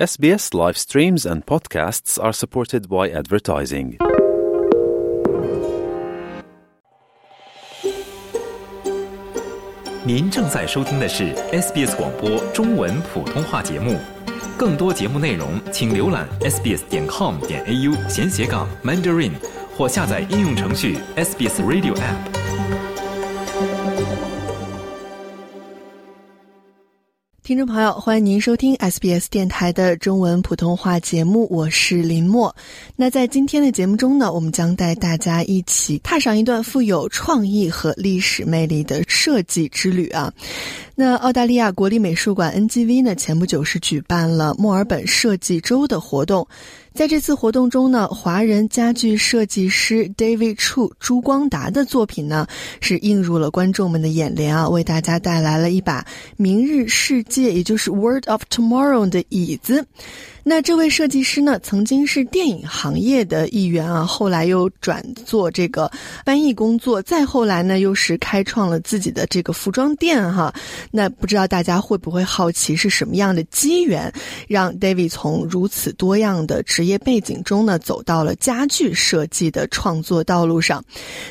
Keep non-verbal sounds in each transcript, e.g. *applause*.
SBS live streams and podcasts are supported by advertising. 您正在收听的是 SBS 广播中文普通话节目，更多节目内容请浏览 sbs 点 com 点 au 闲斜杠 mandarin 或下载应用程序 SBS Radio App。听众朋友，欢迎您收听 SBS 电台的中文普通话节目，我是林墨。那在今天的节目中呢，我们将带大家一起踏上一段富有创意和历史魅力的设计之旅啊。那澳大利亚国立美术馆 NGV 呢，前不久是举办了墨尔本设计周的活动。在这次活动中呢，华人家具设计师 David Chu 朱光达的作品呢，是映入了观众们的眼帘啊，为大家带来了一把明日世界，也就是 “Word of Tomorrow 的椅子。那这位设计师呢，曾经是电影行业的一员啊，后来又转做这个翻译工作，再后来呢，又是开创了自己的这个服装店哈。那不知道大家会不会好奇，是什么样的机缘，让 David 从如此多样的职业背景中呢，走到了家具设计的创作道路上？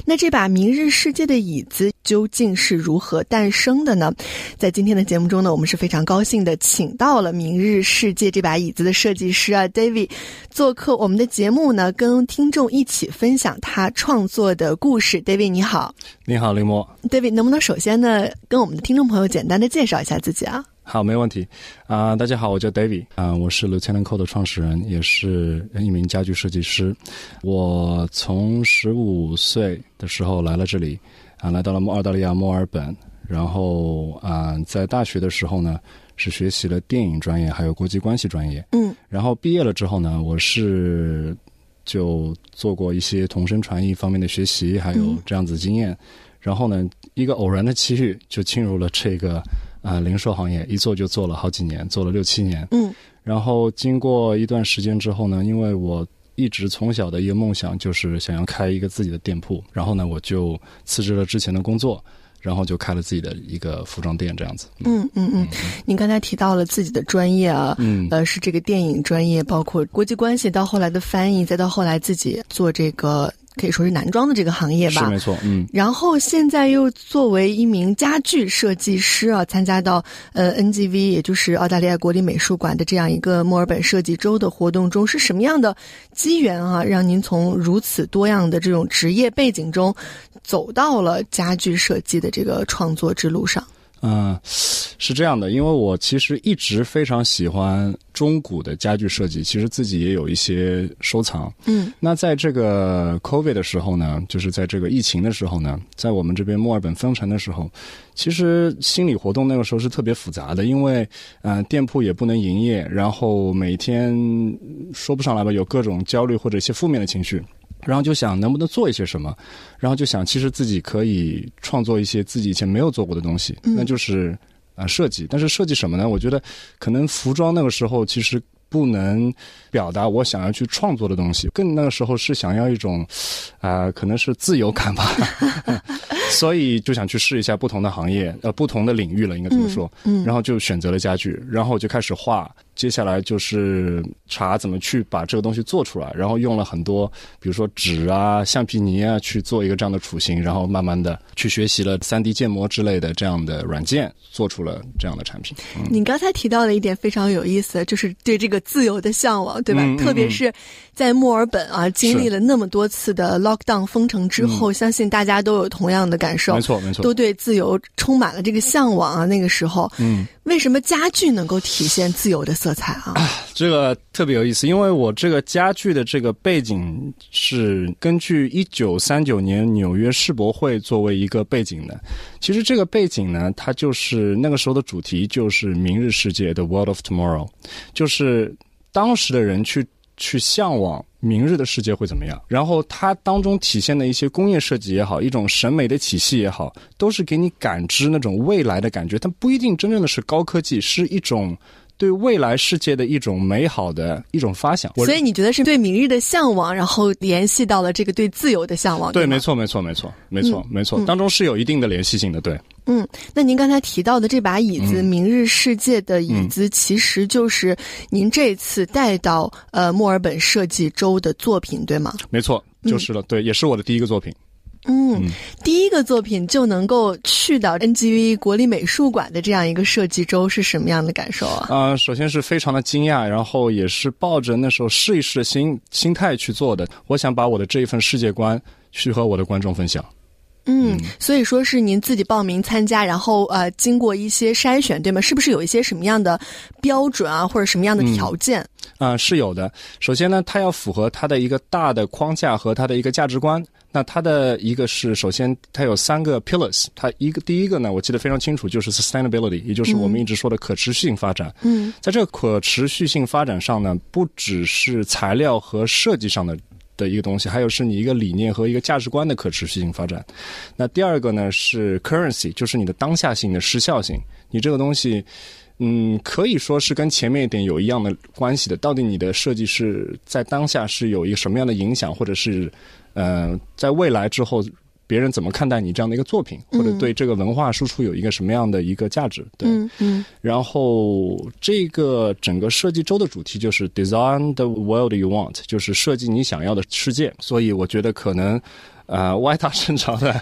那这把明日世界的椅子究竟是如何诞生的呢？在今天的节目中呢，我们是非常高兴的，请到了明日世界这把椅子的设计师啊，David 做客我们的节目呢，跟听众一起分享他创作的故事。David 你好，你好，林墨。David 能不能首先呢，跟我们的听众朋友简单的介绍一下自己啊？好，没问题。啊、大家好，我叫 David，啊、我是 Lieutenant Co 的创始人，也是一名家具设计师。我从十五岁的时候来了这里，啊、来到了澳大利亚墨尔本，然后啊、在大学的时候呢，是学习了电影专业，还有国际关系专业。嗯然后毕业了之后呢，我是就做过一些同声传译方面的学习，还有嗯这样子经验。然后呢，一个偶然的机遇就进入了这个啊、呃零售行业，一做就做了好几年，做了六七年。嗯然后经过一段时间之后呢，因为我一直从小的一个梦想就是想要开一个自己的店铺，然后呢，我就辞职了之前的工作，然后就开了自己的一个服装店，这样子。嗯嗯嗯，您刚才提到了自己的专业啊，嗯呃，是这个电影专业，包括国际关系，到后来的翻译，再到后来自己做这个可以说是男装的这个行业吧是没。错，嗯。然后现在又作为一名家具设计师啊，参加到呃 NGV，也就是澳大利亚国立美术馆的这样一个墨尔本设计周的活动中，是什么样的机缘啊，让您从如此多样的这种职业背景中，走到了家具设计的这个创作之路上？嗯，是这样的，因为我其实一直非常喜欢中古的家具设计，其实自己也有一些收藏。嗯那在这个 COVID 的时候呢，就是在这个疫情的时候呢，在我们这边墨尔本封城的时候，其实心理活动那个时候是特别复杂的，因为呃店铺也不能营业，然后每天说不上来吧，有各种焦虑或者一些负面的情绪。然后就想能不能做一些什么，然后就想其实自己可以创作一些自己以前没有做过的东西，嗯那就是啊、设计。但是设计什么呢？我觉得可能服装那个时候其实不能表达我想要去创作的东西，更那个时候是想要一种啊、可能是自由感吧，*laughs* 所以就想去试一下不同的行业，呃，不同的领域了，应该这么说。嗯然后就选择了家具，然后就开始画。接下来就是查怎么去把这个东西做出来，然后用了很多，比如说纸啊、橡皮泥啊去做一个这样的雏形，然后慢慢的去学习了 3D 建模之类的这样的软件，做出了这样的产品。嗯你刚才提到的一点非常有意思，就是对这个自由的向往，对吧？嗯嗯特别是在墨尔本啊，经历了那么多次的 lockdown 封城之后，相信大家都有同样的感受，嗯没错，没错。都对自由充满了这个向往啊。那个时候，嗯，为什么家具能够体现自由的色色彩啊？*clears throat* 这个特别有意思，因为我这个家具的这个背景是根据一九三九年纽约世博会作为一个背景的。其实这个背景呢，它就是那个时候的主题就是明日世界的 World of Tomorrow，就是当时的人去去向往明日的世界会怎么样。然后它当中体现的一些工业设计也好，一种审美的体系也好，都是给你感知那种未来的感觉，它不一定真正的是高科技，是一种。对未来世界的一种美好的一种发想。所以你觉得是对明日的向往，然后联系到了这个对自由的向往？对，吗没。错，没错，没错，没错，没错，当中是有一定的联系性的。对，嗯，那您刚才提到的这把椅子，嗯明日世界的椅子，其实就是您这次带到呃墨尔本设计周的作品，对吗？没错，就是了。对，也是我的第一个作品。嗯，第一个作品就能够去到 NGV 国立美术馆的这样一个设计周，是什么样的感受啊？啊、首先是非常的惊讶，然后也是抱着那时候试一试的心心态去做的。我想把我的这一份世界观去和我的观众分享。嗯，所以说是您自己报名参加，然后呃，经过一些筛选，对吗？是不是有一些什么样的标准啊，或者什么样的条件？啊、是有的。首先呢，它要符合它的一个大的框架和它的一个价值观。那它的一个是，首先它有三个 pillars，它一个第一个呢，我记得非常清楚，就是 sustainability，也就是我们一直说的可持续性发展。嗯，在这个可持续性发展上呢，不只是材料和设计上的。的一个东西，还有是你一个理念和一个价值观的可持续性发展。那第二个呢是 currency，就是你的当下性的时效性。你这个东西，嗯，可以说是跟前面一点有一样的关系的。到底你的设计是在当下是有一个什么样的影响，或者是呃，在未来之后，别人怎么看待你这样的一个作品，或者对这个文化输出有一个什么样的一个价值？对。嗯嗯然后这个整个设计周的主题就是 Design the world you want，就是设计你想要的世界。所以我觉得可能，呃，歪打正着的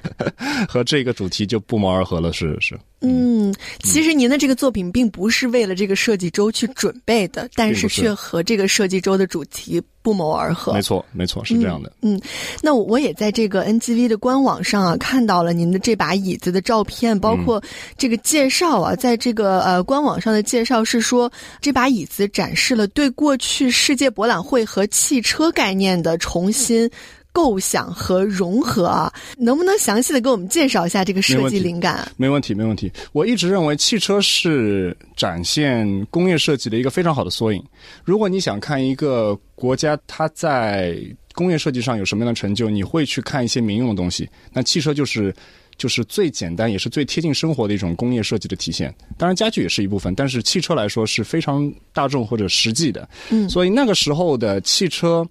和这个主题就不谋而合了。是是，嗯，其实您的这个作品并不是为了这个设计周去准备的，但是却和这个设计周的主题不谋而合。没错没错，是这样的。嗯，那我我也在这个 NGV 的官网上啊看到了您的这把椅子的照片，包括这个介绍啊，在这个呃官网上的介绍是说，这把椅子展示了对过去世界博览会和汽车概念的重新。构想和融合啊，能不能详细的给我们介绍一下这个设计灵感？没问题，没问题。我一直认为汽车是展现工业设计的一个非常好的缩影。如果你想看一个国家它在工业设计上有什么样的成就，你会去看一些民用的东西。那汽车就是就是最简单，也是最贴近生活的一种工业设计的体现。当然，家具也是一部分，但是汽车来说是非常大众或者实际的。嗯所以那个时候的汽车，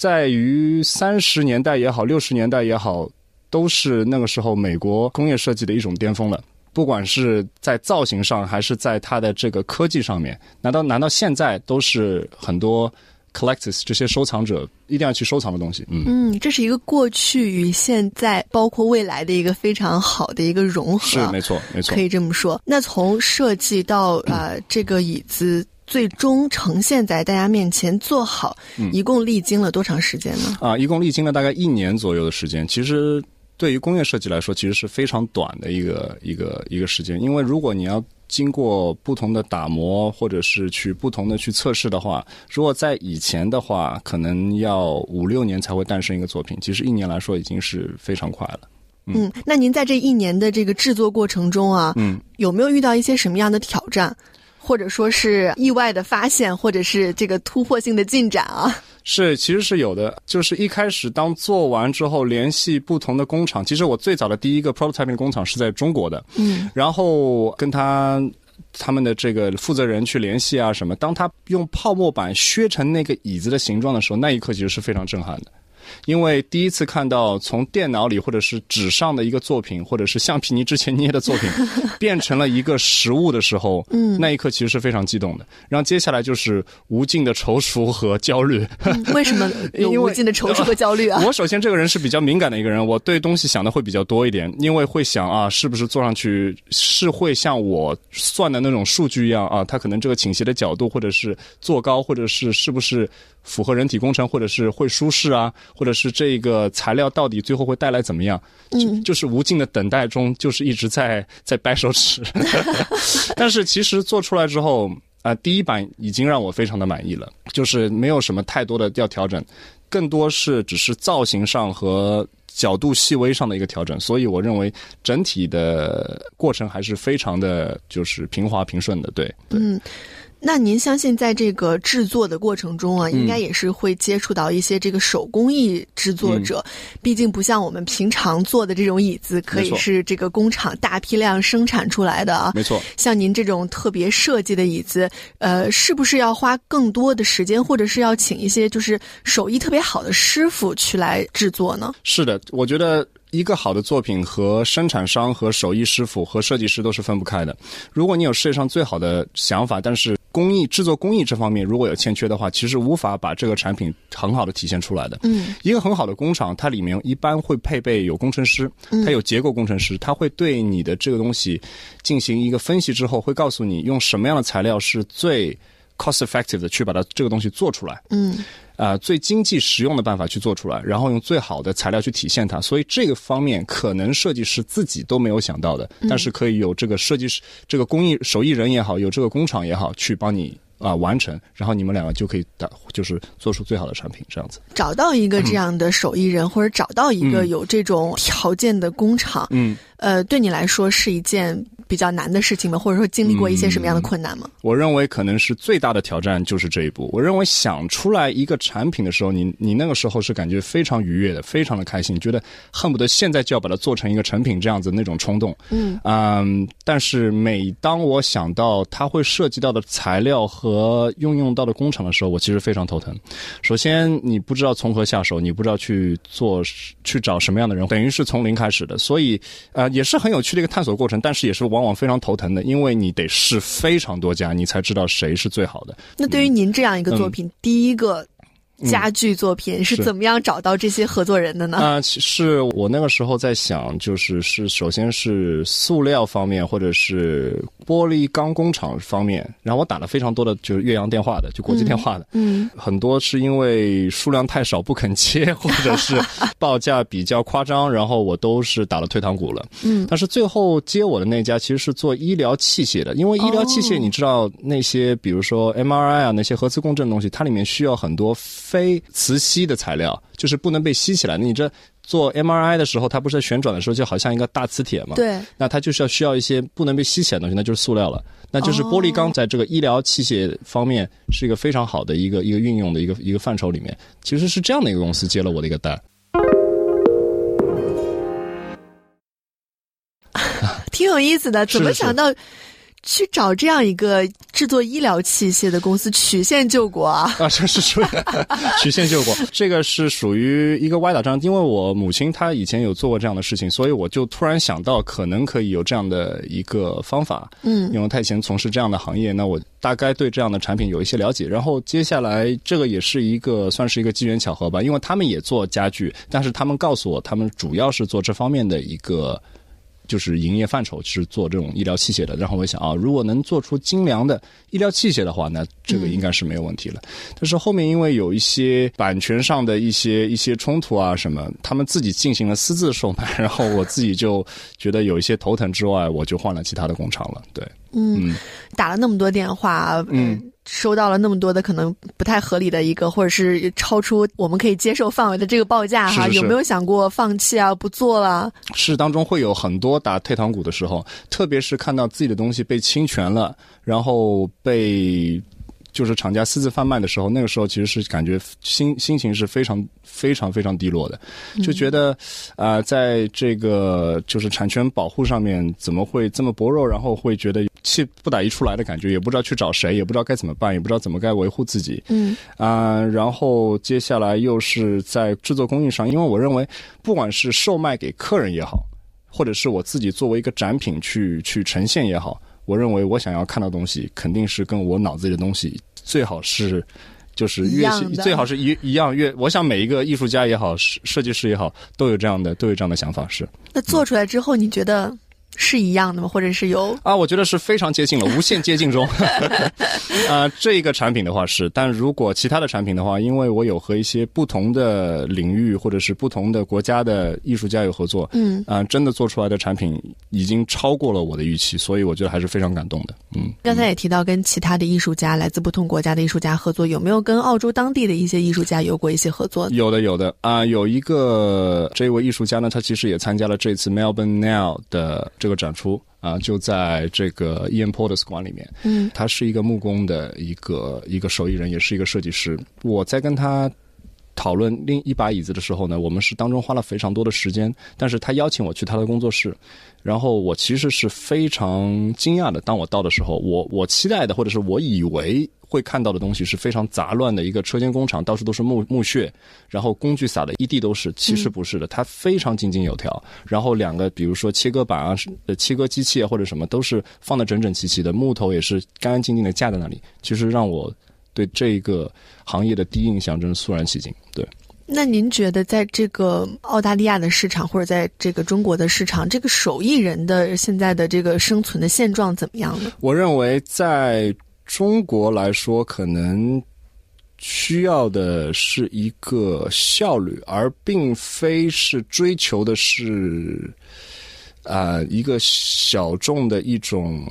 在于三十年代也好，六十年代也好，都是那个时候美国工业设计的一种巅峰了。不管是在造型上，还是在它的这个科技上面，难道难道现在都是很多 collectors 这些收藏者一定要去收藏的东西？嗯，嗯，这是一个过去与现在，包括未来的一个非常好的一个融合。是没错，没错可。以这么说。那从设计到呃这个椅子最终呈现在大家面前做好，嗯一共历经了多长时间呢？啊，一共历经了大概一年左右的时间。其实对于工业设计来说，其实是非常短的一个一个一个时间。因为如果你要经过不同的打磨，或者是去不同的去测试的话，如果在以前的话，可能要五六年才会诞生一个作品。其实一年来说已经是非常快了。嗯，那您在这一年的这个制作过程中啊，嗯，有没有遇到一些什么样的挑战？或者说是意外的发现，或者是这个突破性的进展啊？是，其实是有的。就是一开始当做完之后，联系不同的工厂。其实我最早的第一个 prototyping 的工厂是在中国的，嗯，然后跟他他们的这个负责人去联系啊什么。当他用泡沫板削成那个椅子的形状的时候，那一刻其实是非常震撼的。因为第一次看到从电脑里或者是纸上的一个作品，或者是橡皮泥之前捏的作品，*laughs* 变成了一个实物的时候，嗯，那一刻其实是非常激动的。然后接下来就是无尽的踌躇和焦虑。嗯为什么 *laughs* 有因为无尽的踌躇和焦虑啊？*laughs* 我首先这个人是比较敏感的一个人，我对东西想的会比较多一点，因为会想啊，是不是坐上去是会像我算的那种数据一样啊？它可能这个倾斜的角度，或者是坐高，或者是是不是符合人体工程，或者是会舒适啊，或者是这个材料到底最后会带来怎么样？就，就是无尽的等待中，就是一直在 *laughs* 在掰手指。*laughs* 但是其实做出来之后。啊、第一版已经让我非常的满意了，就是没有什么太多的要调整，更多是只是造型上和角度细微上的一个调整，所以我认为整体的过程还是非常的就是平滑平顺的，对。嗯，那您相信在这个制作的过程中啊，嗯应该也是会接触到一些这个手工艺制作者，毕竟不像我们平常做的这种椅子，可以是这个工厂大批量生产出来的啊。没错。像您这种特别设计的椅子，呃，是不是要花更多的时间，或者是要请一些就是手艺特别好的师傅去来制作呢？是的，我觉得一个好的作品和生产商、和手艺师傅、和设计师都是分不开的。如果你有世界上最好的想法，但是工艺制作工艺这方面如果有欠缺的话，其实无法把这个产品很好的体现出来的。嗯，一个很好的工厂，它里面一般会配备有工程师，它有结构工程师，他会对你的这个东西进行一个分析之后，会告诉你用什么样的材料是最 cost effective 的去把它这个东西做出来。嗯，啊、最经济实用的办法去做出来，然后用最好的材料去体现它。所以这个方面可能设计师自己都没有想到的，但是可以有这个设计师、这个工艺手艺人也好，有这个工厂也好，去帮你啊、完成，然后你们两个就可以打，就是做出最好的产品，这样子。找到一个这样的手艺人，或者找到一个有这种条件的工厂，嗯，呃，对你来说是一件比较难的事情吗？或者说经历过一些什么样的困难吗？我认为可能是最大的挑战就是这一步。我认为想出来一个产品的时候，你你那个时候是感觉非常愉悦的，非常的开心，觉得恨不得现在就要把它做成一个成品这样子那种冲动。嗯嗯，但是每当我想到它会涉及到的材料和运用到的工厂的时候，我其实非常头疼。首先，你不知道从何下手，你不知道去做去找什么样的人，等于是从零开始的，所以呃也是很有趣的一个探索过程，但是也是往往往非常头疼的，因为你得试非常多家，你才知道谁是最好的。那对于您这样一个作品，第一个家具作品是是。怎么样找到这些合作人的呢？啊、其是我那个时候在想，就是是首先是塑料方面，或者是玻璃钢工厂方面，然后我打了非常多的就是岳阳电话的，就国际电话的，嗯很多是因为数量太少不肯接，*laughs* 或者是报价比较夸张，然后我都是打了退堂鼓了。嗯。但是最后接我的那家其实是做医疗器械的，因为医疗器械哦。你知道那些比如说 MRI 啊那些核磁共振的东西，它里面需要很多非磁吸的材料，就是不能被吸起来的。你这做 MRI 的时候，它不是在旋转的时候就好像一个大磁铁嘛？。对，那它就是要需要一些不能被吸起来的东西，那就是塑料了。那就是玻璃钢在这个医疗器械方面是一个非常好的一个一个运用的一个一个范畴里面，其实是这样的一个公司接了我的一个单。*laughs* 挺有意思的。怎么想到去找这样一个制作医疗器械的公司曲线救国啊？啊，这是属于 *laughs* 曲线救国，这个是属于一个歪打正，因为我母亲她以前有做过这样的事情，所以我就突然想到可能可以有这样的一个方法。嗯因为她以前从事这样的行业，那我大概对这样的产品有一些了解。然后接下来这个也是一个算是一个机缘巧合吧，因为他们也做家具，但是他们告诉我，他们主要是做这方面的一个。就是营业范畴是做这种医疗器械的，然后我想啊，如果能做出精良的医疗器械的话，那这个应该是没有问题了。但是后面因为有一些版权上的一些一些冲突啊什么，他们自己进行了私自售卖，然后我自己就觉得有一些头疼之外，我就换了其他的工厂了。对，嗯，打了那么多电话，嗯。收到了那么多的可能不太合理的一个，或者是超出我们可以接受范围的这个报价哈，是是是有没有想过放弃啊，不做了？是当中会有很多打退堂鼓的时候，特别是看到自己的东西被侵权了，然后被就是厂家私自贩卖的时候，那个时候其实是感觉心心情是非常非常非常低落的，就觉得啊、呃在这个就是产权保护上面怎么会这么薄弱，然后会觉得气不打一处来的感觉，也不知道去找谁，也不知道该怎么办，也不知道怎么该维护自己。嗯啊、然后接下来又是在制作工艺上，因为我认为，不管是售卖给客人也好，或者是我自己作为一个展品去去呈现也好，我认为我想要看到的东西，肯定是跟我脑子里的东西最好是。就是越最好是一一样越，我想每一个艺术家也好，设设计师也好，都有这样的都有这样的想法，是。那做出来之后，你觉得是一样的吗？或者是有？啊，我觉得是非常接近了，*laughs* 无限接近中。*laughs* 啊，这一个产品的话是，但如果其他的产品的话，因为我有和一些不同的领域或者是不同的国家的艺术家有合作，嗯，啊，真的做出来的产品已经超过了我的预期，所以我觉得还是非常感动的。嗯，刚才也提到跟其他的艺术家，来自不同国家的艺术家合作，有没有跟澳洲当地的一些艺术家有过一些合作？有的有的啊，有一个这位艺术家呢，他其实也参加了这次 Melbourne Now 的这个个展出啊，就在这个 Ian Porter's 馆里面。嗯，他是一个木工的一个一个手艺人，也是一个设计师。我在跟他讨论另一把椅子的时候呢，我们是当中花了非常多的时间。但是他邀请我去他的工作室，然后我其实是非常惊讶的。当我到的时候，我我期待的或者是我以为会看到的东西是非常杂乱的一个车间工厂，到处都是木木屑，然后工具撒的一地都是。其实不是的，它非常井井有条。然后两个比如说切割板啊、呃切割机器啊或者什么，都是放的整整齐齐的，木头也是干干净净的架在那里。其实让我对这个行业的第一印象真是肃然起敬。对。那您觉得在这个澳大利亚的市场，或者在这个中国的市场，这个手艺人的现在的这个生存的现状怎么样呢？我认为在中国来说，可能需要的是一个效率，而并非是追求的是啊、呃一个小众的一种。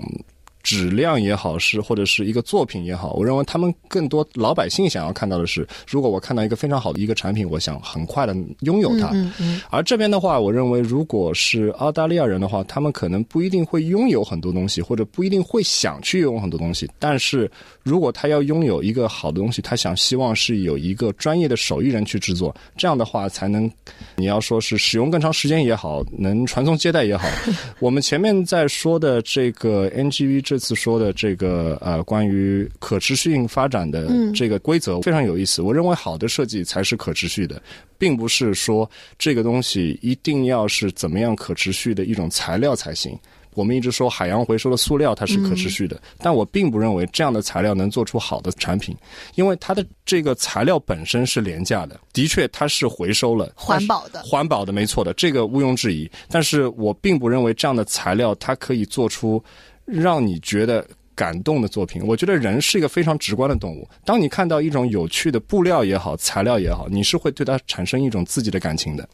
质量也好，是或者是一个作品也好，我认为他们更多老百姓想要看到的是，如果我看到一个非常好的一个产品，我想很快的拥有它。嗯嗯而这边的话，我认为如果是澳大利亚人的话，他们可能不一定会拥有很多东西，或者不一定会想去拥有很多东西。但是如果他要拥有一个好的东西，他想希望是有一个专业的手艺人去制作，这样的话才能，你要说是使用更长时间也好，能传宗接代也好。*laughs* 我们前面在说的这个 NGV 这次说的这个呃关于可持续性发展的这个规则非常有意思。我认为好的设计才是可持续的。并不是说这个东西一定要是怎么样可持续的一种材料才行。我们一直说海洋回收的塑料它是可持续的，但我并不认为这样的材料能做出好的产品，因为它的这个材料本身是廉价的，的确它是回收了，环保的环保的没错的，这个毋庸置疑。但是我并不认为这样的材料它可以做出让你觉得。感动的作品，我觉得人是一个非常直观的动物。当你看到一种有趣的布料也好，材料也好，你是会对它产生一种自己的感情的。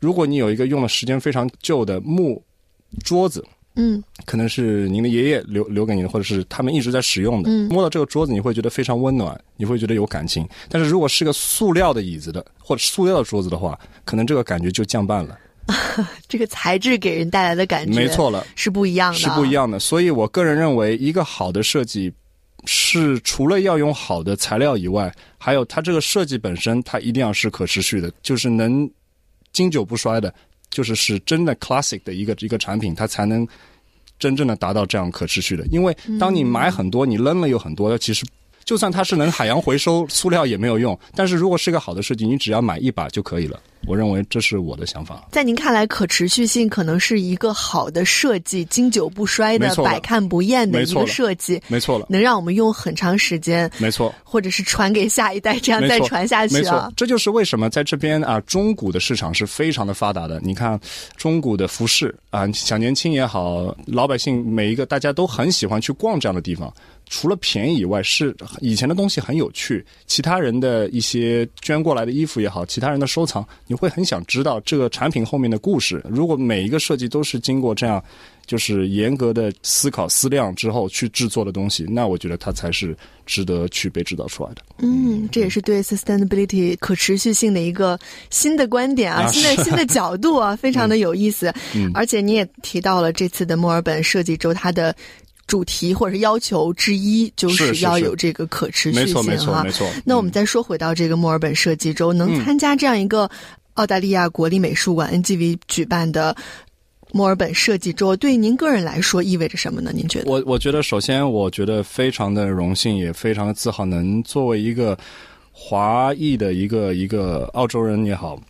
如果你有一个用了时间非常旧的木桌子，嗯，可能是您的爷爷留留给您的，或者是他们一直在使用的，嗯摸到这个桌子，你会觉得非常温暖，你会觉得有感情。但是如果是个塑料的椅子的，或者塑料的桌子的话，可能这个感觉就降半了。*laughs* 这个材质给人带来的感觉，没错了，是不一样的，是不一。样的。所以我个人认为，一个好的设计是除了要用好的材料以外，还有它这个设计本身，它一定要是可持续的，就是能经久不衰的，就是是真的 classic 的一个一个产品，它才能真正的达到这样可持续的。因为当你买很多，你扔了有很多，其实。就算它是能海洋回收，塑料也没有用。但是如果是个好的设计，你只要买一把就可以了。我认为这是我的想法。在您看来，可持续性可能是一个好的设计，经久不衰的百看不厌的一个设计，没错了，能让我们用很长时间，没错。或者是传给下一代，这样再传下去没错啊。，这就是为什么在这边啊，中古的市场是非常的发达的。你看，中古的服饰啊，小年轻也好，老百姓每一个大家都很喜欢去逛这样的地方。除了便宜以外，是以前的东西很有趣，其他人的一些捐过来的衣服也好，其他人的收藏，你会很想知道这个产品后面的故事。如果每一个设计都是经过这样。就是严格的思考思量之后去制作的东西，那我觉得它才是值得去被制造出来的。嗯，这也是对 sustainability 可持续性的一个新的观点啊，啊新的新的角度啊，非常的有意思。嗯而且你也提到了这次的墨尔本设计周，它的主题或者是要求之一就是要有这个可持续性没错，没错，哈没。错。那我们再说回到这个墨尔本设计周，能嗯参加这样一个澳大利亚国立美术馆 NGV 举办的墨尔本设计周，对您个人来说意味着什么呢？您觉得？我我觉得，首先，我觉得非常的荣幸，也非常的自豪，能作为一个华裔的一个一个澳洲人也好，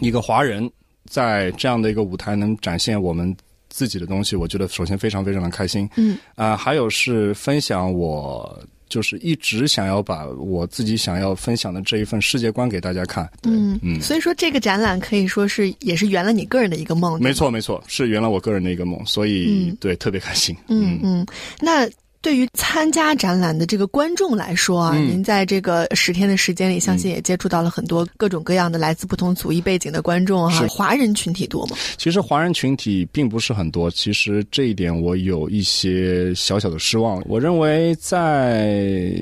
一个华人，在这样的一个舞台能展现我们自己的东西，我觉得首先非常非常的开心。嗯，啊、还有是分享我。就是一直想要把我自己想要分享的这一份世界观给大家看。对嗯嗯，所以说这个展览可以说是也是圆了你个人的一个梦。没错没错，是圆了我个人的一个梦，所以、嗯对特别开心。嗯嗯，那对于参加展览的这个观众来说啊，嗯您在这个十天的时间里，相信也接触到了很多各种各样的来自不同族裔背景的观众哈、是华人群体多吗？其实华人群体并不是很多，其实这一点我有一些小小的失望。我认为在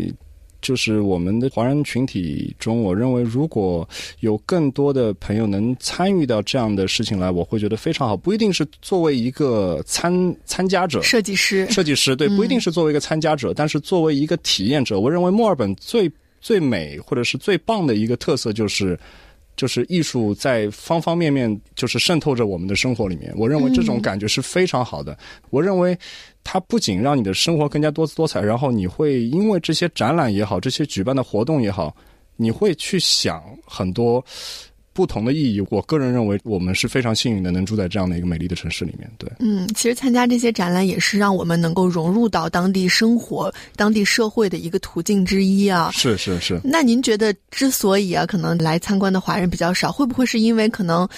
就是我们的华人群体中，我认为如果有更多的朋友能参与到这样的事情来，我会觉得非常好。不一定是作为一个参参加者，设计师，设计师对，不一定是作为一个参加者，但是作为一个体验者，我认为墨尔本最最美或者是最棒的一个特色就是。就是艺术在方方面面，就是渗透着我们的生活里面。我认为这种感觉是非常好的。我认为它不仅让你的生活更加多姿多彩，然后你会因为这些展览也好，这些举办的活动也好，你会去想很多。不同的意义，我个人认为我们是非常幸运的，能住在这样的一个美丽的城市里面。对，嗯，其实参加这些展览也是让我们能够融入到当地生活、当地社会的一个途径之一啊。是是是。那您觉得，之所以啊，可能来参观的华人比较少，会不会是因为可能？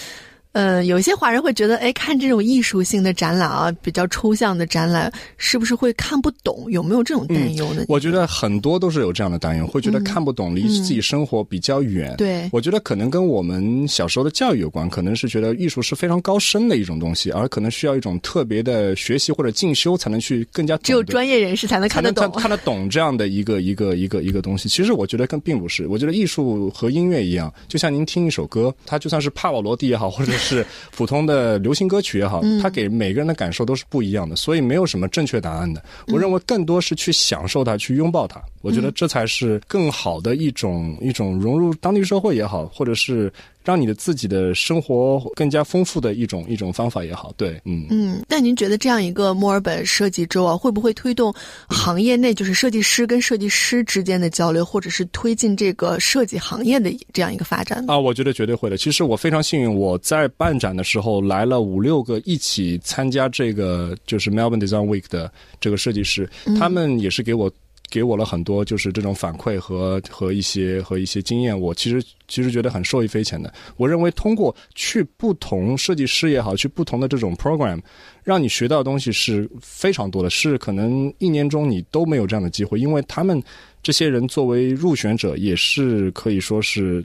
呃，有些华人会觉得，哎，看这种艺术性的展览啊，比较抽象的展览，是不是会看不懂？有没有这种担忧呢？我觉得很多都是有这样的担忧，会觉得看不懂，离自己生活比较远。对，我觉得可能跟我们小时候的教育有关，可能是觉得艺术是非常高深的一种东西，而可能需要一种特别的学习或者进修才能去更加。只有专业人士才能看得懂，看得懂这样的一个一个一个一个东西。其实我觉得更并不是，我觉得艺术和音乐一样，就像您听一首歌，它就算是帕瓦罗蒂也好，或者是普通。的流行歌曲也好，它给每个人的感受都是不一样的，所以没有什么正确答案的。我认为更多是去享受它，去拥抱它。我觉得这才是更好的一种一种融入当地社会也好，或者是。让你的自己的生活更加丰富的一种一种方法也好，对，嗯嗯。那您觉得这样一个墨尔本设计周啊，会不会推动行业内就是设计师跟设计师之间的交流，或者是推进这个设计行业的这样一个发展？啊，我觉得绝对会的。其实我非常幸运，我在办展的时候来了五六个一起参加这个就是 Melbourne Design Week 的这个设计师，他们也是给我。给我了很多就是这种反馈和和一些和一些经验，我其实其实觉得很受益匪浅的。我认为通过去不同设计师也好，去不同的这种 program，让你学到的东西是非常多的，是可能一年中你都没有这样的机会，因为他们这些人作为入选者，也是可以说是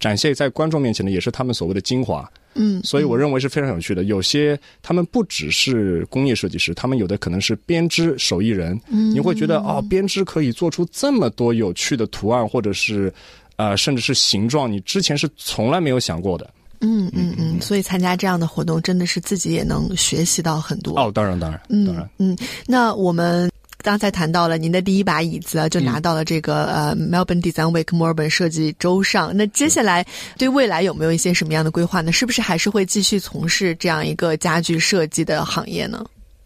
展现在观众面前的，也是他们所谓的精华。嗯，所以我认为是非常有趣的。有些他们不只是工业设计师，他们有的可能是编织手艺人。嗯，你会觉得哦，编织可以做出这么多有趣的图案，或者是呃，甚至是形状，你之前是从来没有想过的。嗯嗯嗯，所以参加这样的活动，真的是自己也能学习到很多。哦，当然当然，当然。嗯，那我们。刚才谈到了您的第一把椅子，就拿到了这个呃 Melbourne Design Week 墨尔本设计周上。那接下来对未来有没有一些什么样的规划呢？是不是还是会继续从事这样一个家具设计的行业呢？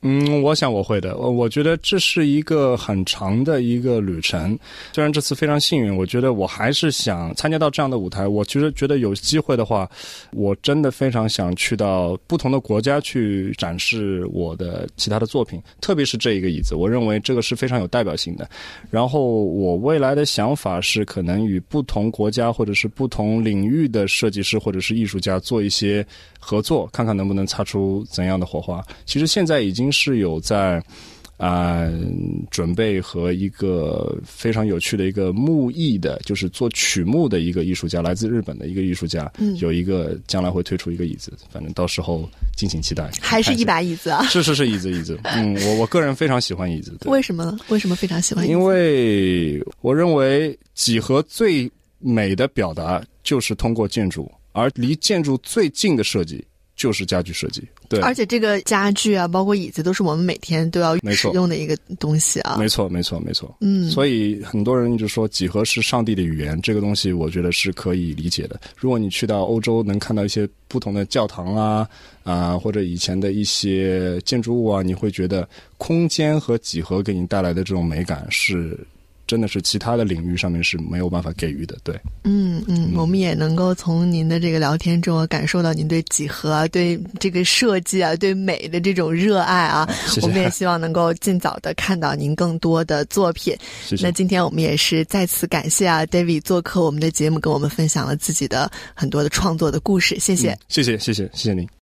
嗯，我想我会的。我觉得这是一个很长的一个旅程。虽然这次非常幸运，我觉得我还是想参加到这样的舞台。我其实觉得有机会的话，我真的非常想去到不同的国家去展示我的其他的作品，特别是这一个椅子，我认为这个是非常有代表性的。然后我未来的想法是，可能与不同国家或者是不同领域的设计师或者是艺术家做一些合作，看看能不能擦出怎样的火花。其实现在已经。是有在啊准备和一个非常有趣的一个木艺的，就是做曲目的一个艺术家，来自日本的一个艺术家，嗯有一个将来会推出一个椅子，反正到时候敬请期待。还是一把椅子 *laughs* 啊？是是是椅子椅子。*laughs* 嗯，我我个人非常喜欢椅子。为什么？呢？为什么非常喜欢？因为我认为几何最美的表达就是通过建筑，而离建筑最近的设计。就是家具设计，对，而且这个家具啊，包括椅子，都是我们每天都要使用的一个东西啊。没错，没错，没错。嗯，所以很多人一直说几何是上帝的语言，这个东西我觉得是可以理解的。如果你去到欧洲，能看到一些不同的教堂啊啊，或者以前的一些建筑物啊，你会觉得空间和几何给你带来的这种美感是。真的是其他的领域上面是没有办法给予的，对。嗯嗯，我们也能够从您的这个聊天中感受到您对几何、啊、对这个设计啊、对美的这种热爱啊。谢谢。我们也希望能够尽早的看到您更多的作品。谢谢。那今天我们也是再次感谢啊，David 做客我们的节目，跟我们分享了自己的很多的创作的故事。谢谢。谢谢谢谢谢谢您。